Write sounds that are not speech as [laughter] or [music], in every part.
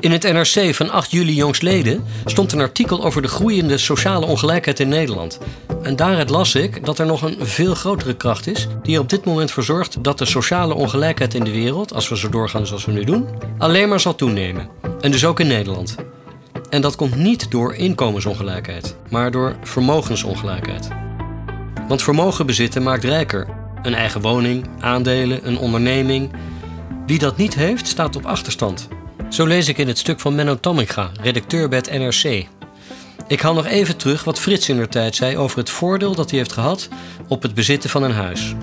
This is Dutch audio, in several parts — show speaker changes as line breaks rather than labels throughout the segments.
In het NRC van 8 juli jongstleden stond een artikel over de groeiende sociale ongelijkheid in Nederland. En daaruit las ik dat er nog een veel grotere kracht is die er op dit moment voor zorgt dat de sociale ongelijkheid in de wereld, als we zo doorgaan zoals we nu doen, alleen maar zal toenemen. En dus ook in Nederland. En dat komt niet door inkomensongelijkheid, maar door vermogensongelijkheid. Want vermogen bezitten maakt rijker. Een eigen woning, aandelen, een onderneming. Wie dat niet heeft, staat op achterstand. Zo lees ik in het stuk van Menno Tamminga, redacteur bij het NRC. Ik haal nog even terug wat Frits in der tijd zei over het voordeel dat hij heeft gehad op het bezitten van een huis.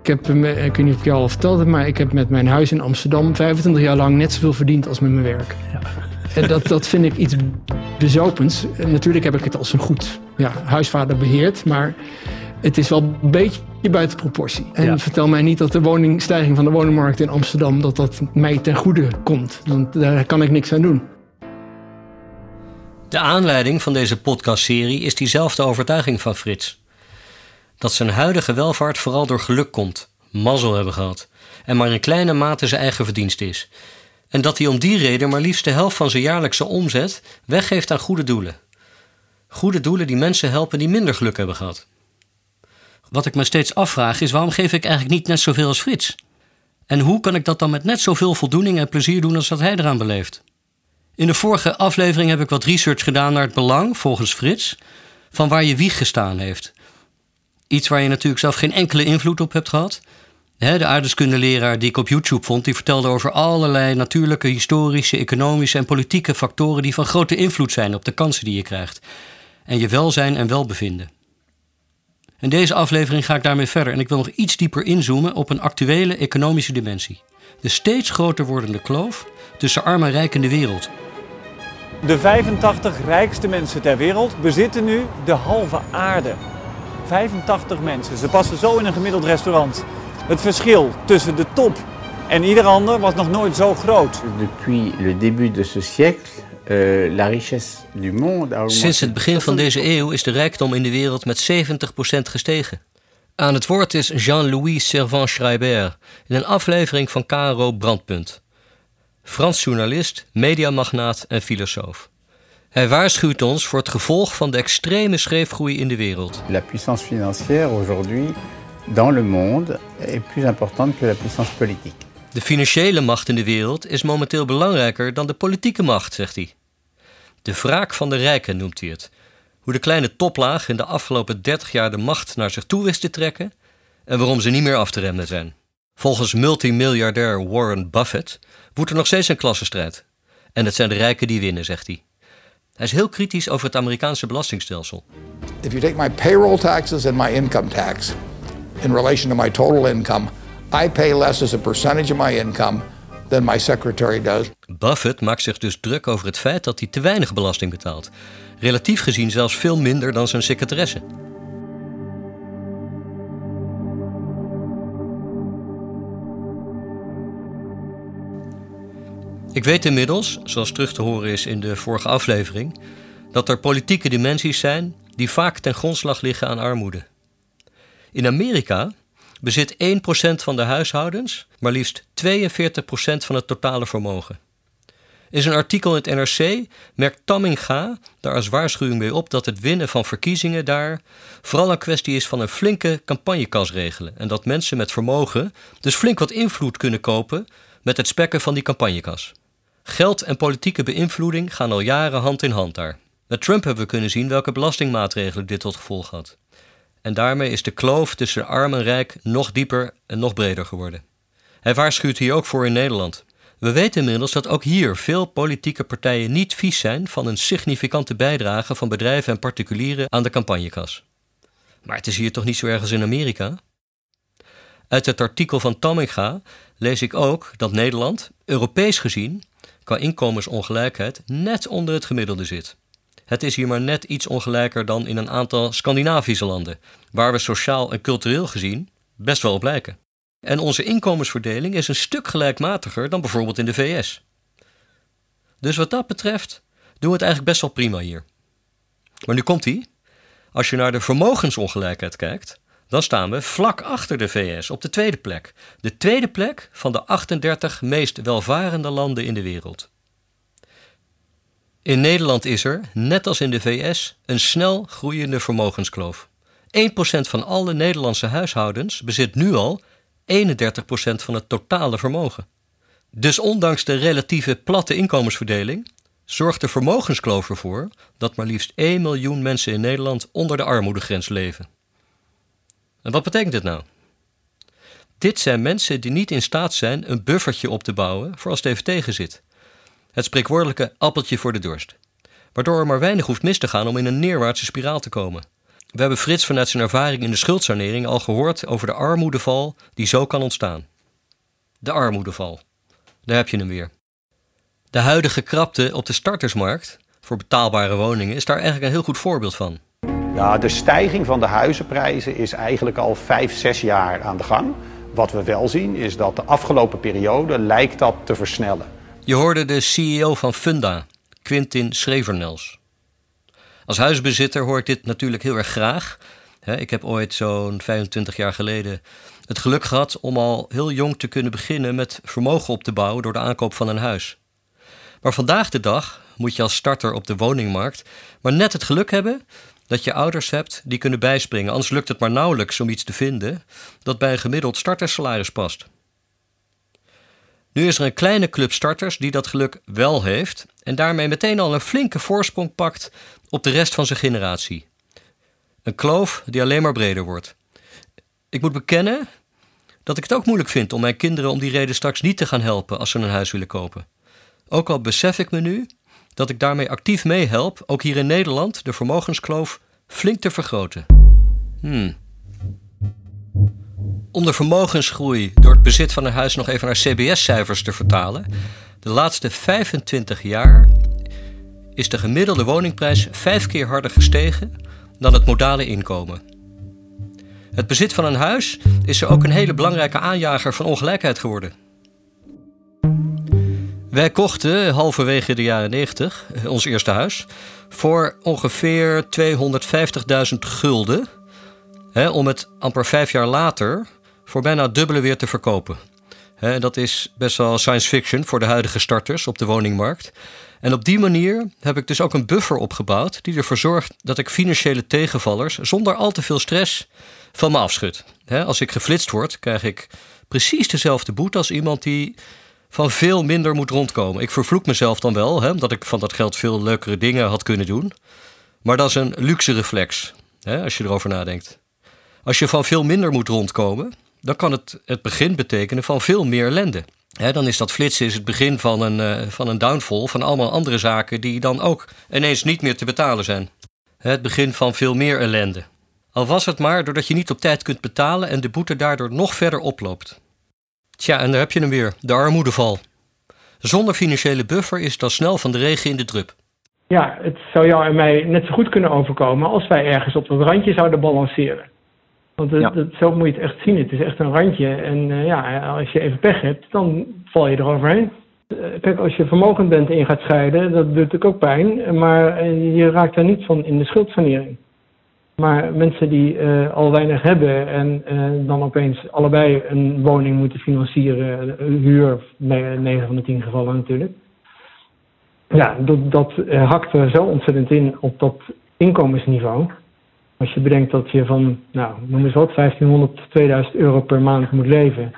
Ik heb, ik weet niet of ik je al verteld heb, maar ik heb met mijn huis in Amsterdam 25 jaar lang net zoveel verdiend als met mijn werk. Ja. En dat, dat vind ik iets bezopends. natuurlijk heb ik het als een goed ja, huisvader beheerd, maar het is wel een beetje buiten proportie. En vertel mij niet dat de woningstijging van de woningmarkt in Amsterdam... dat dat mij ten goede komt. Want daar kan ik niks aan doen.
De aanleiding van deze podcastserie is diezelfde overtuiging van Frits. Dat zijn huidige welvaart vooral door geluk komt, mazzel hebben gehad... en maar in kleine mate zijn eigen verdienst is. En dat hij om die reden maar liefst de helft van zijn jaarlijkse omzet weggeeft aan goede doelen. Goede doelen die mensen helpen die minder geluk hebben gehad. Wat ik me steeds afvraag is: waarom geef ik eigenlijk niet net zoveel als Frits? En hoe kan ik dat dan met net zoveel voldoening en plezier doen als dat hij eraan beleeft? In de vorige aflevering heb ik wat research gedaan naar het belang, volgens Frits, van waar je wieg gestaan heeft. Iets waar je natuurlijk zelf geen enkele invloed op hebt gehad. De aardeskundeleraar die ik op YouTube vond, die vertelde over allerlei natuurlijke, historische, economische en politieke factoren die van grote invloed zijn op de kansen die je krijgt. En je welzijn en welbevinden. In deze aflevering ga ik daarmee verder en ik wil nog iets dieper inzoomen op een actuele economische dimensie. De steeds groter wordende kloof tussen arm en rijk in de wereld.
De 85 rijkste mensen ter wereld bezitten nu de halve aarde. 85 mensen. Ze passen zo in een gemiddeld restaurant. Het verschil tussen de top en ieder ander was nog nooit zo groot.
Depuis le début de ce siècle, monde
Sinds het begin van deze eeuw is de rijkdom in de wereld met 70% gestegen. Aan het woord is Jean-Louis Servan-Schreiber in een aflevering van KRO Brandpunt. Frans journalist, mediamagnaat en filosoof. Hij waarschuwt ons voor het gevolg van de extreme scheefgroei in de wereld.
La puissance financière aujourd'hui dans le monde est plus importante que la puissance politique.
De financiële macht in de wereld is momenteel belangrijker dan de politieke macht, zegt hij. De wraak van de rijken noemt hij het. Hoe de kleine toplaag in de afgelopen 30 jaar de macht naar zich toe wist te trekken en waarom ze niet meer af te remmen zijn. Volgens multimiljardair Warren Buffett woedt er nog steeds een klassenstrijd. En het zijn de rijken die winnen, zegt hij. Hij is heel kritisch over het Amerikaanse belastingstelsel.
If you take my payroll taxes and my income tax in relation to my total income, I pay less as a percentage of my income than my secretary does.
Buffett maakt zich dus druk over het feit dat hij te weinig belasting betaalt. Relatief gezien zelfs veel minder dan zijn secretaresse. Ik weet inmiddels, zoals terug te horen is in de vorige aflevering, dat er politieke dimensies zijn die vaak ten grondslag liggen aan armoede. In Amerika bezit 1% van de huishoudens maar liefst 42% van het totale vermogen. In zijn artikel in het NRC merkt Tamminga daar als waarschuwing mee op dat het winnen van verkiezingen daar vooral een kwestie is van een flinke campagnekas regelen en dat mensen met vermogen dus flink wat invloed kunnen kopen met het spekken van die campagnekas. Geld en politieke beïnvloeding gaan al jaren hand in hand daar. Met Trump hebben we kunnen zien welke belastingmaatregelen dit tot gevolg had. En daarmee is de kloof tussen arm en rijk nog dieper en nog breder geworden. Hij waarschuwt hier ook voor in Nederland. We weten inmiddels dat ook hier veel politieke partijen niet vies zijn van een significante bijdrage van bedrijven en particulieren aan de campagnekas. Maar het is hier toch niet zo erg als in Amerika? Uit het artikel van Tamminga lees ik ook dat Nederland, Europees gezien, qua inkomensongelijkheid net onder het gemiddelde zit. Het is hier maar net iets ongelijker dan in een aantal Scandinavische landen, waar we sociaal en cultureel gezien best wel op lijken. En onze inkomensverdeling is een stuk gelijkmatiger dan bijvoorbeeld in de VS. Dus wat dat betreft doen we het eigenlijk best wel prima hier. Maar nu komt hij. Als je naar de vermogensongelijkheid kijkt, dan staan we vlak achter de VS op de tweede plek. De tweede plek van de 38 meest welvarende landen in de wereld. In Nederland is er, net als in de VS, een snel groeiende vermogenskloof. 1% van alle Nederlandse huishoudens bezit nu al 31% van het totale vermogen. Dus ondanks de relatieve platte inkomensverdeling zorgt de vermogenskloof ervoor dat maar liefst 1 miljoen mensen in Nederland onder de armoedegrens leven. En wat betekent dit nou? Dit zijn mensen die niet in staat zijn een buffertje op te bouwen voor als het even tegen zit. Het spreekwoordelijke appeltje voor de dorst. Waardoor er maar weinig hoeft mis te gaan om in een neerwaartse spiraal te komen. We hebben Frits vanuit zijn ervaring in de schuldsanering al gehoord over de armoedeval die zo kan ontstaan. De armoedeval. Daar heb je hem weer. De huidige krapte op de startersmarkt voor betaalbare woningen is daar eigenlijk een heel goed voorbeeld van.
Ja, de stijging van de huizenprijzen is eigenlijk al vijf, zes jaar aan de gang. Wat we wel zien is dat de afgelopen periode lijkt dat te versnellen.
Je hoorde de CEO van Funda, Quintin Schrevernels. Als huisbezitter hoor ik dit natuurlijk heel erg graag. Ik heb ooit zo'n 25 jaar geleden het geluk gehad om al heel jong te kunnen beginnen met vermogen op te bouwen door de aankoop van een huis. Maar vandaag de dag moet je als starter op de woningmarkt maar net het geluk hebben dat je ouders hebt die kunnen bijspringen. Anders lukt het maar nauwelijks om iets te vinden dat bij een gemiddeld startersalaris past. Nu is er een kleine club starters die dat geluk wel heeft en daarmee meteen al een flinke voorsprong pakt op de rest van zijn generatie. Een kloof die alleen maar breder wordt. Ik moet bekennen dat ik het ook moeilijk vind om mijn kinderen om die reden straks niet te gaan helpen als ze een huis willen kopen. Ook al besef ik me nu dat ik daarmee actief meehelp, ook hier in Nederland, de vermogenskloof flink te vergroten. Hmm. Om de vermogensgroei door het bezit van een huis nog even naar CBS-cijfers te vertalen. De laatste 25 jaar is de gemiddelde woningprijs vijf keer harder gestegen dan het modale inkomen. Het bezit van een huis is er ook een hele belangrijke aanjager van ongelijkheid geworden. Wij kochten halverwege de jaren 90 eh, ons eerste huis voor ongeveer 250.000 gulden. Om het amper vijf jaar later voor bijna dubbele weer te verkopen. Dat is best wel science fiction voor de huidige starters op de woningmarkt. En op die manier heb ik dus ook een buffer opgebouwd die ervoor zorgt dat ik financiële tegenvallers zonder al te veel stress van me afschud. Als ik geflitst word, krijg ik precies dezelfde boete als iemand die van veel minder moet rondkomen. Ik vervloek mezelf dan wel, omdat ik van dat geld veel leukere dingen had kunnen doen. Maar dat is een luxe reflex, als je erover nadenkt. Als je van veel minder moet rondkomen, dan kan het het begin betekenen van veel meer ellende. Dan is dat flitsen is het begin van een, uh, van een downfall van allemaal andere zaken die dan ook ineens niet meer te betalen zijn. Het begin van veel meer ellende. Al was het maar doordat je niet op tijd kunt betalen en de boete daardoor nog verder oploopt. Tja, en daar heb je hem weer, de armoedeval. Zonder financiële buffer is dat snel van de regen in de drup.
Ja, het zou jou en mij net zo goed kunnen overkomen als wij ergens op dat randje zouden balanceren. Want het, zo moet je het echt zien. Het is echt een randje. En uh, ja, als je even pech hebt, dan val je eroverheen. Uh, kijk, als je vermogend bent en je gaat scheiden, dat doet natuurlijk ook pijn. Maar uh, je raakt daar niet van in de schuldsanering. Maar mensen die uh, al weinig hebben en uh, dan opeens allebei een woning moeten financieren, huur, 9 van de 10 gevallen natuurlijk. Ja, dat, dat hakt er zo ontzettend in op dat inkomensniveau. Als je bedenkt dat je van, nou, noem eens wat, 1500 tot 2000 euro per maand moet leven.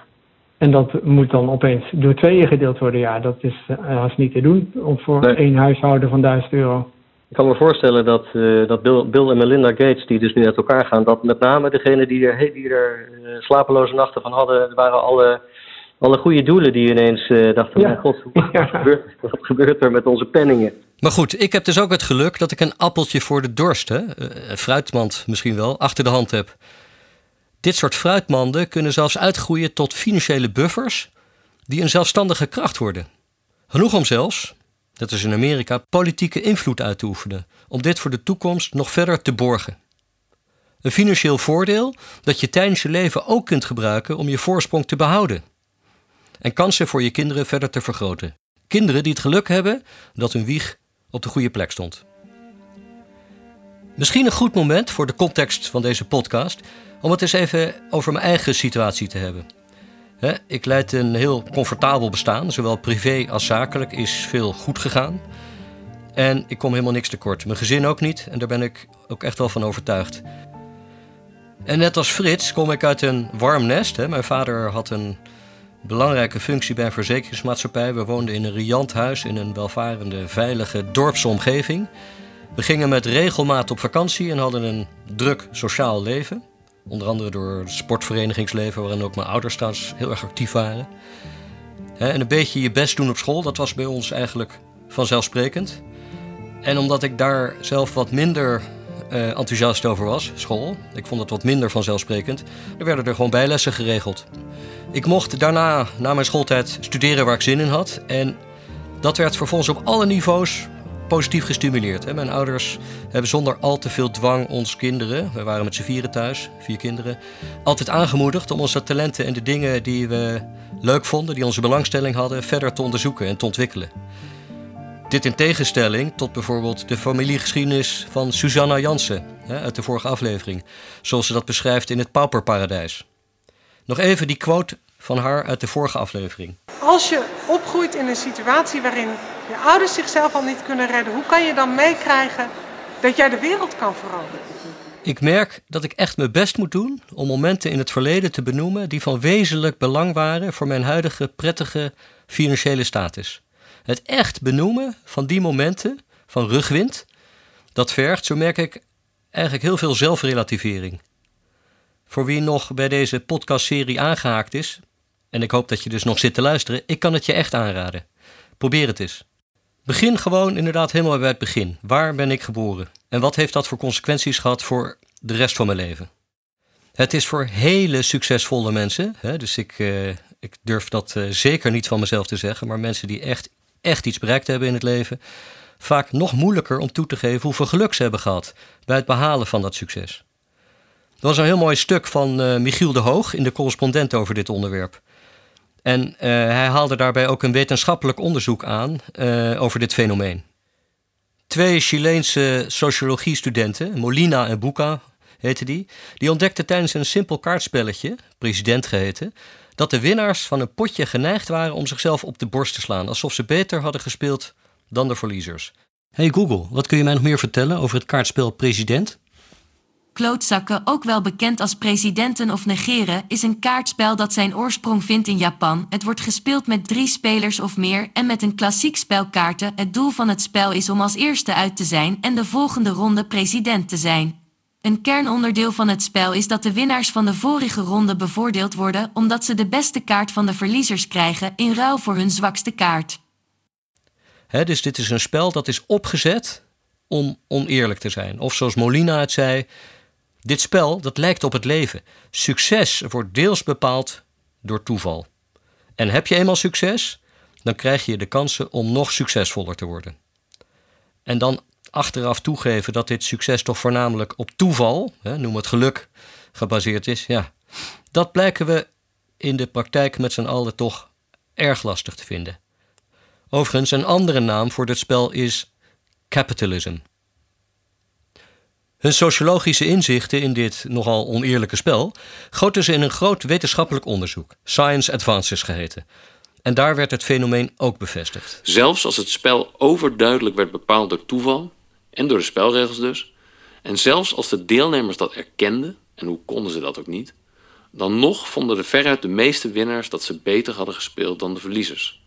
En dat moet dan opeens door tweeën gedeeld worden. Ja, dat is uh, haast niet te doen voor nee. één huishouden van 1000 euro.
Ik kan me voorstellen dat, uh, dat Bill, Bill, en Melinda Gates, die dus nu uit elkaar gaan, dat met name degene die er, die er uh, slapeloze nachten van hadden, waren alle, alle goede doelen die ineens uh, dachten: ja. God, wat, [laughs] ja. gebeurt, wat gebeurt er met onze penningen?
Maar goed, ik heb dus ook het geluk dat ik een appeltje voor de dorst, hè, een fruitmand misschien wel, achter de hand heb. Dit soort fruitmanden kunnen zelfs uitgroeien tot financiële buffers die een zelfstandige kracht worden. Genoeg om zelfs, dat is in Amerika, politieke invloed uit te oefenen, om dit voor de toekomst nog verder te borgen. Een financieel voordeel dat je tijdens je leven ook kunt gebruiken om je voorsprong te behouden. En kansen voor je kinderen verder te vergroten. Kinderen die het geluk hebben dat hun wieg op de goede plek stond. Misschien een goed moment voor de context van deze podcast om het eens even over mijn eigen situatie te hebben. ik leid een heel comfortabel bestaan, zowel privé als zakelijk is veel goed gegaan. En ik kom helemaal niks tekort. Mijn gezin ook niet. En daar ben ik ook echt wel van overtuigd. En net als Frits kom ik uit een warm nest. Mijn vader had een belangrijke functie bij een verzekeringsmaatschappij. We woonden in een riant huis in een welvarende, veilige dorpsomgeving. We gingen met regelmaat op vakantie en hadden een druk sociaal leven. Onder andere door het sportverenigingsleven, waarin ook mijn ouders trouwens heel erg actief waren. En een beetje je best doen op school, dat was bij ons eigenlijk vanzelfsprekend. En omdat ik daar zelf wat minder uh, enthousiast over was, school, ik vond het wat minder vanzelfsprekend, er werden er gewoon bijlessen geregeld. Ik mocht daarna, na mijn schooltijd, studeren waar ik zin in had. En dat werd vervolgens op alle niveaus positief gestimuleerd. Mijn ouders hebben zonder al te veel dwang ons kinderen, we waren met z'n vieren thuis, vier kinderen, altijd aangemoedigd om onze talenten en de dingen die we leuk vonden, die onze belangstelling hadden, verder te onderzoeken en te ontwikkelen. Dit in tegenstelling tot bijvoorbeeld de familiegeschiedenis van Susanna Jansen uit de vorige aflevering, zoals ze dat beschrijft in het Pauperparadijs. Nog even die quote van haar uit de vorige aflevering.
Als je opgroeit in een situatie waarin je ouders zichzelf al niet kunnen redden, hoe kan je dan meekrijgen dat jij de wereld kan veranderen?
Ik merk dat ik echt mijn best moet doen om momenten in het verleden te benoemen die van wezenlijk belang waren voor mijn huidige prettige financiële status. Het echt benoemen van die momenten van rugwind, dat vergt, zo merk ik, eigenlijk heel veel zelfrelativering. Voor wie nog bij deze podcastserie aangehaakt is, en ik hoop dat je dus nog zit te luisteren, ik kan het je echt aanraden. Probeer het eens. Begin gewoon inderdaad helemaal bij het begin. Waar ben ik geboren? En wat heeft dat voor consequenties gehad voor de rest van mijn leven? Het is voor hele succesvolle mensen, hè, dus ik, uh, ik durf dat uh, zeker niet van mezelf te zeggen, maar mensen die echt, echt iets bereikt hebben in het leven, vaak nog moeilijker om toe te geven hoeveel geluk ze hebben gehad bij het behalen van dat succes. Er was een heel mooi stuk van uh, Michiel de Hoog in de correspondent over dit onderwerp. En uh, hij haalde daarbij ook een wetenschappelijk onderzoek aan uh, over dit fenomeen. Twee Chileense sociologiestudenten, Molina en Buca heette die, die ontdekten tijdens een simpel kaartspelletje, president geheten, dat de winnaars van een potje geneigd waren om zichzelf op de borst te slaan, alsof ze beter hadden gespeeld dan de verliezers. Hey Google, wat kun je mij nog meer vertellen over het kaartspel President?
Klootzakken, ook wel bekend als presidenten of negeren, is een kaartspel dat zijn oorsprong vindt in Japan. Het wordt gespeeld met drie spelers of meer en met een klassiek spel kaarten. Het doel van het spel is om als eerste uit te zijn en de volgende ronde president te zijn. Een kernonderdeel van het spel is dat de winnaars van de vorige ronde bevoordeeld worden omdat ze de beste kaart van de verliezers krijgen in ruil voor hun zwakste kaart.
Dus dit is een spel dat is opgezet om oneerlijk te zijn. Of zoals Molina het zei, dit spel dat lijkt op het leven. Succes wordt deels bepaald door toeval. En heb je eenmaal succes, dan krijg je de kansen om nog succesvoller te worden. En dan achteraf toegeven dat dit succes toch voornamelijk op toeval, hè, noem het geluk, gebaseerd is, ja, dat blijken we in de praktijk met z'n allen toch erg lastig te vinden. Overigens, een andere naam voor dit spel is capitalism. Hun sociologische inzichten in dit nogal oneerlijke spel goten ze in een groot wetenschappelijk onderzoek, Science Advances geheten. En daar werd het fenomeen ook bevestigd.
Zelfs als het spel overduidelijk werd bepaald door toeval, en door de spelregels dus, en zelfs als de deelnemers dat erkenden, en hoe konden ze dat ook niet, dan nog vonden de veruit de meeste winnaars dat ze beter hadden gespeeld dan de verliezers.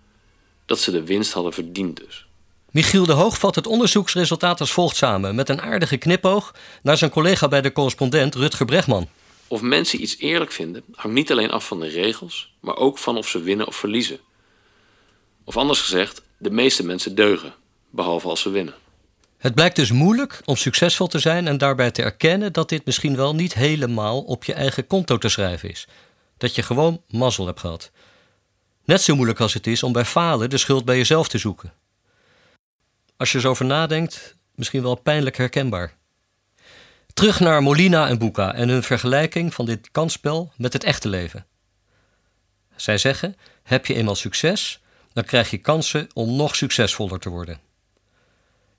Dat ze de winst hadden verdiend dus.
Michiel de Hoog vat het onderzoeksresultaat als volgt samen, met een aardige knipoog naar zijn collega bij de correspondent Rutger Bregman.
Of mensen iets eerlijk vinden, hangt niet alleen af van de regels, maar ook van of ze winnen of verliezen. Of anders gezegd, de meeste mensen deugen, behalve als ze winnen.
Het blijkt dus moeilijk om succesvol te zijn en daarbij te erkennen dat dit misschien wel niet helemaal op je eigen konto te schrijven is. Dat je gewoon mazzel hebt gehad. Net zo moeilijk als het is om bij falen de schuld bij jezelf te zoeken. Als je zo over nadenkt, misschien wel pijnlijk herkenbaar. Terug naar Molina en Buca en hun vergelijking van dit kansspel met het echte leven. Zij zeggen: heb je eenmaal succes, dan krijg je kansen om nog succesvoller te worden.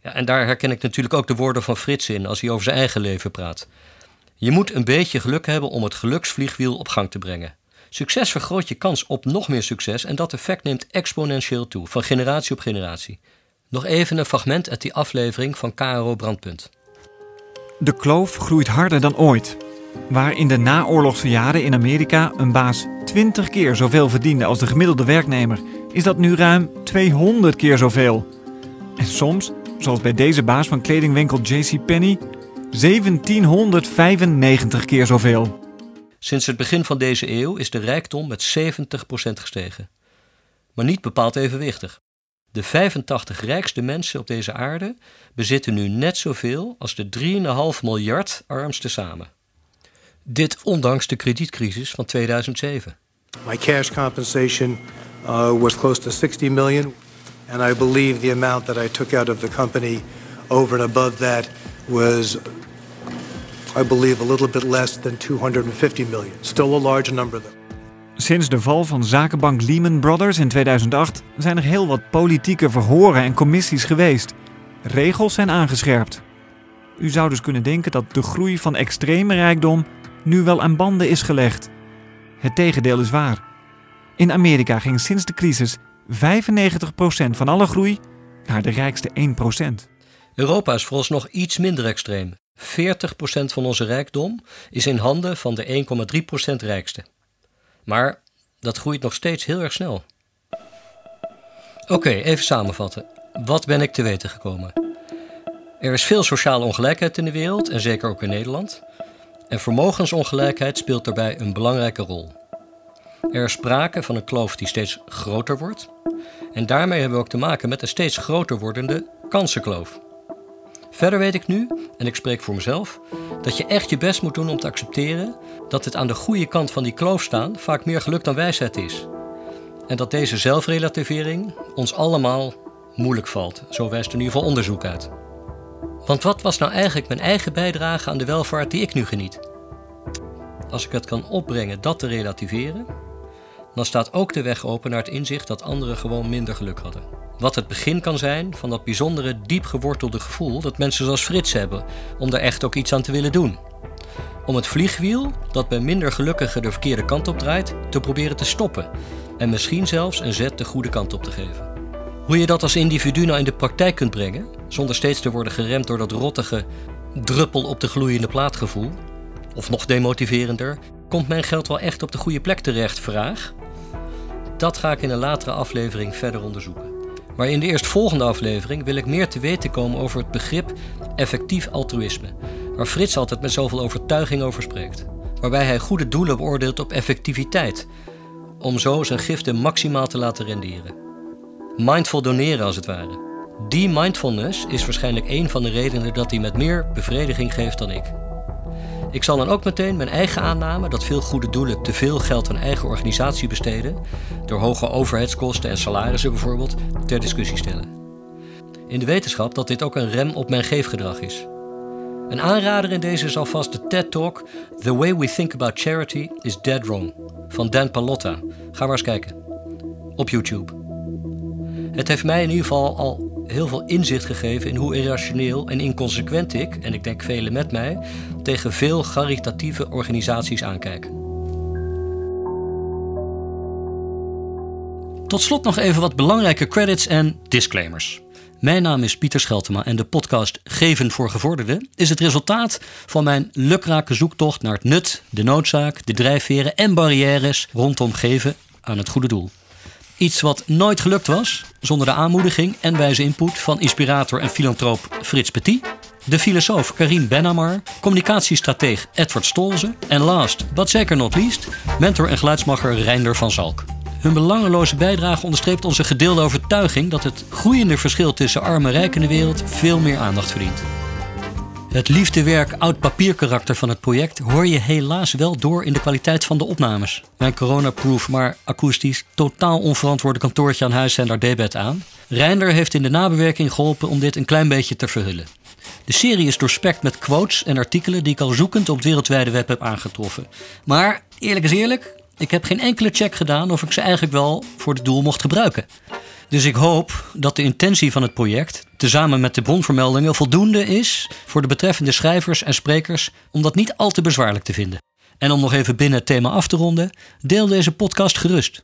Ja, en daar herken ik natuurlijk ook de woorden van Frits in als hij over zijn eigen leven praat. Je moet een beetje geluk hebben om het geluksvliegwiel op gang te brengen. Succes vergroot je kans op nog meer succes en dat effect neemt exponentieel toe, van generatie op generatie. Nog even een fragment uit die aflevering van KRO Brandpunt.
De kloof groeit harder dan ooit. Waar in de naoorlogse jaren in Amerika een baas 20 keer zoveel verdiende als de gemiddelde werknemer, is dat nu ruim 200 keer zoveel. En soms, zoals bij deze baas van kledingwinkel JCPenney, 1795 keer zoveel.
Sinds het begin van deze eeuw is de rijkdom met 70% gestegen. Maar niet bepaald evenwichtig. De 85 rijkste mensen op deze aarde bezitten nu net zoveel als de 3,5 miljard armsten samen. Dit ondanks de kredietcrisis van 2007.
My cash compensation uh, was close to 60 million, and I believe the amount that I took out of the company over and above that was, I believe, a little bit less than 250 million. Still a large number, though.
Sinds de val van zakenbank Lehman Brothers in 2008 zijn er heel wat politieke verhoren en commissies geweest. Regels zijn aangescherpt. U zou dus kunnen denken dat de groei van extreme rijkdom nu wel aan banden is gelegd. Het tegendeel is waar. In Amerika ging sinds de crisis 95% van alle groei naar de rijkste 1%.
Europa is vooralsnog iets minder extreem. 40% van onze rijkdom is in handen van de 1,3% rijkste. Maar dat groeit nog steeds heel erg snel. Oké, even samenvatten. Wat ben ik te weten gekomen? Er is veel sociale ongelijkheid in de wereld en zeker ook in Nederland. En vermogensongelijkheid speelt daarbij een belangrijke rol. Er is sprake van een kloof die steeds groter wordt. En daarmee hebben we ook te maken met een steeds groter wordende kansenkloof. Verder weet ik nu, en ik spreek voor mezelf, dat je echt je best moet doen om te accepteren dat het aan de goede kant van die kloof staan vaak meer geluk dan wijsheid is. En dat deze zelfrelativering ons allemaal moeilijk valt. Zo wijst in ieder geval onderzoek uit. Want wat was nou eigenlijk mijn eigen bijdrage aan de welvaart die ik nu geniet? Als ik het kan opbrengen dat te relativeren, dan staat ook de weg open naar het inzicht dat anderen gewoon minder geluk hadden. Wat het begin kan zijn van dat bijzondere, diep gewortelde gevoel dat mensen zoals Frits hebben, om daar echt ook iets aan te willen doen. Om het vliegwiel, dat bij minder gelukkigen de verkeerde kant op draait, te proberen te stoppen en misschien zelfs een zet de goede kant op te geven. Hoe je dat als individu nou in de praktijk kunt brengen, zonder steeds te worden geremd door dat rottige druppel op de gloeiende plaat gevoel, of nog demotiverender, komt mijn geld wel echt op de goede plek terecht? Vraag. Dat ga ik in een latere aflevering verder onderzoeken. Maar in de eerstvolgende aflevering wil ik meer te weten komen over het begrip effectief altruïsme, waar Frits altijd met zoveel overtuiging over spreekt. Waarbij hij goede doelen beoordeelt op effectiviteit, om zo zijn giften maximaal te laten renderen. Mindful doneren als het ware. Die mindfulness is waarschijnlijk een van de redenen dat hij met meer bevrediging geeft dan ik. Ik zal dan ook meteen mijn eigen aanname dat veel goede doelen te veel geld aan eigen organisatie besteden, door hoge overheidskosten en salarissen bijvoorbeeld, ter discussie stellen. In de wetenschap dat dit ook een rem op mijn geefgedrag is. Een aanrader in deze is alvast de TED-talk The Way We Think About Charity is Dead Wrong van Dan Palotta. Ga maar eens kijken. Op YouTube. Het heeft mij in ieder geval al heel veel inzicht gegeven in hoe irrationeel en inconsequent ik, en ik denk velen met mij, tegen veel caritatieve organisaties aankijken. Tot slot nog even wat belangrijke credits en disclaimers. Mijn naam is Pieter Scheltema en de podcast Geven voor Gevorderden is het resultaat van mijn lukrake zoektocht naar het nut, de noodzaak, de drijfveren en barrières rondom geven aan het goede doel. Iets wat nooit gelukt was zonder de aanmoediging en wijze input van inspirator en filantroop Frits Petit, de filosoof Karim Benamar, communicatiestrateeg Edward Stolze en last, but zeker not least, mentor en geluidsmacher Reinder van Zalk. Hun belangeloze bijdrage onderstreept onze gedeelde overtuiging dat het groeiende verschil tussen arm en rijk in de wereld veel meer aandacht verdient. Het liefdewerk oud papierkarakter van het project hoor je helaas wel door in de kwaliteit van de opnames. Mijn coronaproof, maar akoestisch, totaal onverantwoorde kantoortje aan huis zijn daar debet aan. Reinder heeft in de nabewerking geholpen om dit een klein beetje te verhullen. De serie is doorspekt met quotes en artikelen die ik al zoekend op het wereldwijde web heb aangetroffen. Maar eerlijk is eerlijk, ik heb geen enkele check gedaan of ik ze eigenlijk wel voor het doel mocht gebruiken. Dus ik hoop dat de intentie van het project, tezamen met de bronvermeldingen, voldoende is voor de betreffende schrijvers en sprekers om dat niet al te bezwaarlijk te vinden. En om nog even binnen het thema af te ronden, deel deze podcast gerust.